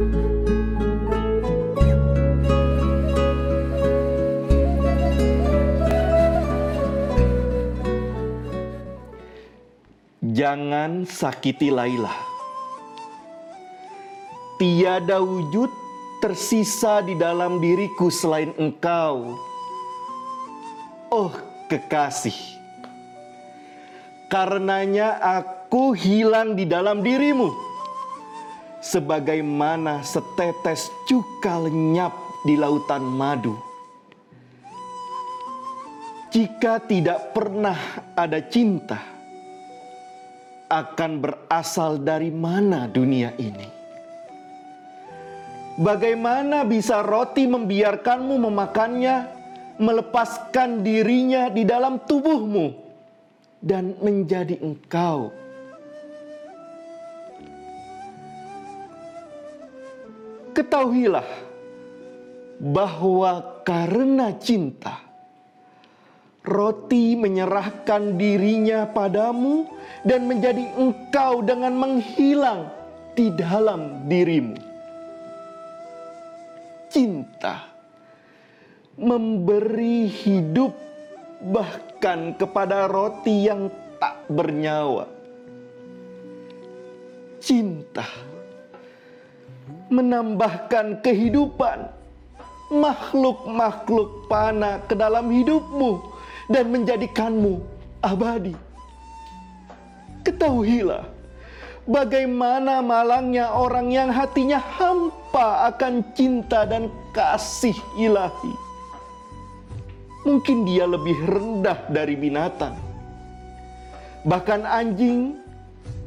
Jangan sakiti Laila. Tiada wujud tersisa di dalam diriku selain engkau. Oh kekasih, karenanya aku hilang di dalam dirimu. Sebagaimana setetes cuka lenyap di lautan madu. Jika tidak pernah ada cinta, akan berasal dari mana dunia ini? Bagaimana bisa roti membiarkanmu memakannya, melepaskan dirinya di dalam tubuhmu, dan menjadi engkau? Ketahuilah bahwa karena cinta, roti menyerahkan dirinya padamu dan menjadi engkau dengan menghilang di dalam dirimu. Cinta memberi hidup bahkan kepada roti yang tak bernyawa. Cinta menambahkan kehidupan makhluk-makhluk panah ke dalam hidupmu dan menjadikanmu abadi. Ketahuilah bagaimana malangnya orang yang hatinya hampa akan cinta dan kasih ilahi. Mungkin dia lebih rendah dari binatang. Bahkan anjing,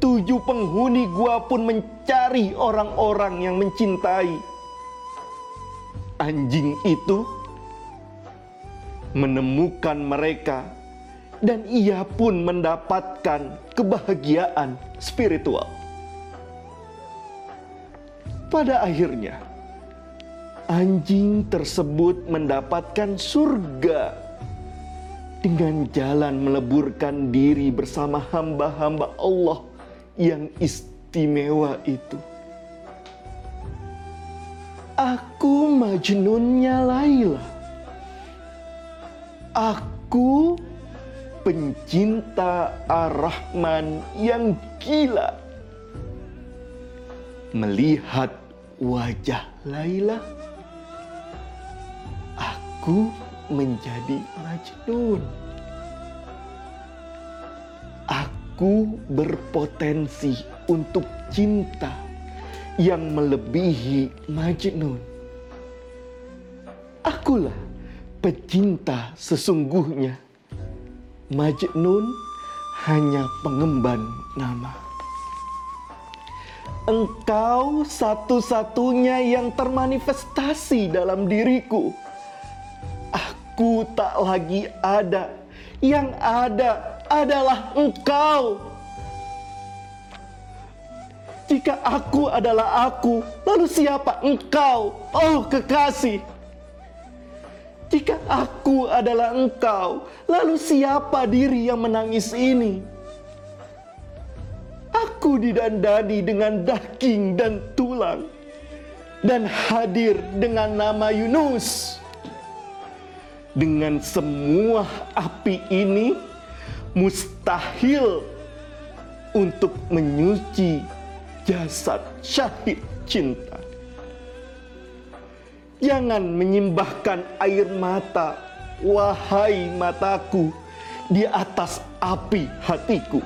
tujuh penghuni gua pun mencari orang-orang yang mencintai. Anjing itu menemukan mereka, dan ia pun mendapatkan kebahagiaan spiritual. Pada akhirnya, anjing tersebut mendapatkan surga dengan jalan meleburkan diri bersama hamba-hamba Allah yang istimewa itu. Aku Majnunnya Laila Aku pencinta Ar-Rahman yang gila. Melihat wajah Laila, aku menjadi Majnun. Aku berpotensi untuk cinta yang melebihi Majnun. Akulah pecinta sesungguhnya. Majnun hanya pengemban nama. Engkau satu-satunya yang termanifestasi dalam diriku. Aku tak lagi ada. Yang ada adalah engkau. Jika aku adalah aku, lalu siapa engkau? Oh kekasih. Jika aku adalah engkau, lalu siapa diri yang menangis ini? Aku didandani dengan daging dan tulang dan hadir dengan nama Yunus. Dengan semua api ini mustahil untuk menyuci jasad syahid cinta. Jangan menyimbahkan air mata, wahai mataku, di atas api hatiku.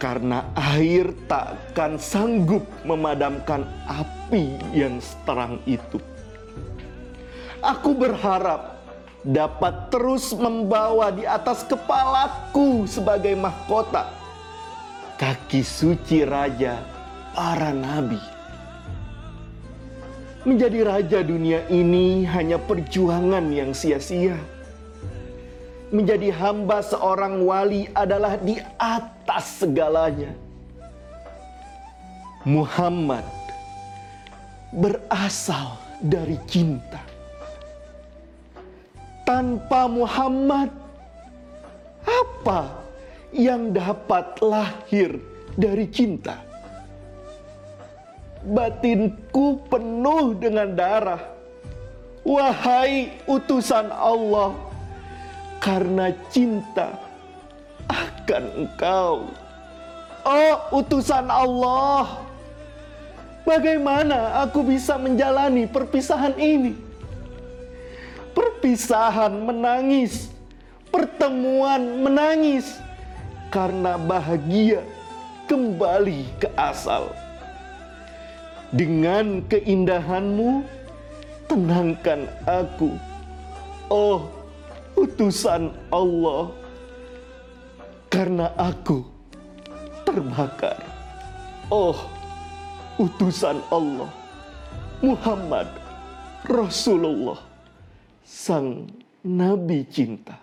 Karena air takkan sanggup memadamkan api yang seterang itu. Aku berharap dapat terus membawa di atas kepalaku sebagai mahkota kaki suci raja para nabi Menjadi raja dunia ini hanya perjuangan yang sia-sia. Menjadi hamba seorang wali adalah di atas segalanya. Muhammad berasal dari cinta. Tanpa Muhammad, apa yang dapat lahir dari cinta? batinku penuh dengan darah. Wahai utusan Allah, karena cinta akan engkau. Oh utusan Allah, bagaimana aku bisa menjalani perpisahan ini? Perpisahan menangis, pertemuan menangis, karena bahagia kembali ke asal. Dengan keindahanmu, tenangkan aku. Oh, utusan Allah. Karena aku terbakar. Oh, utusan Allah. Muhammad Rasulullah, sang Nabi cinta.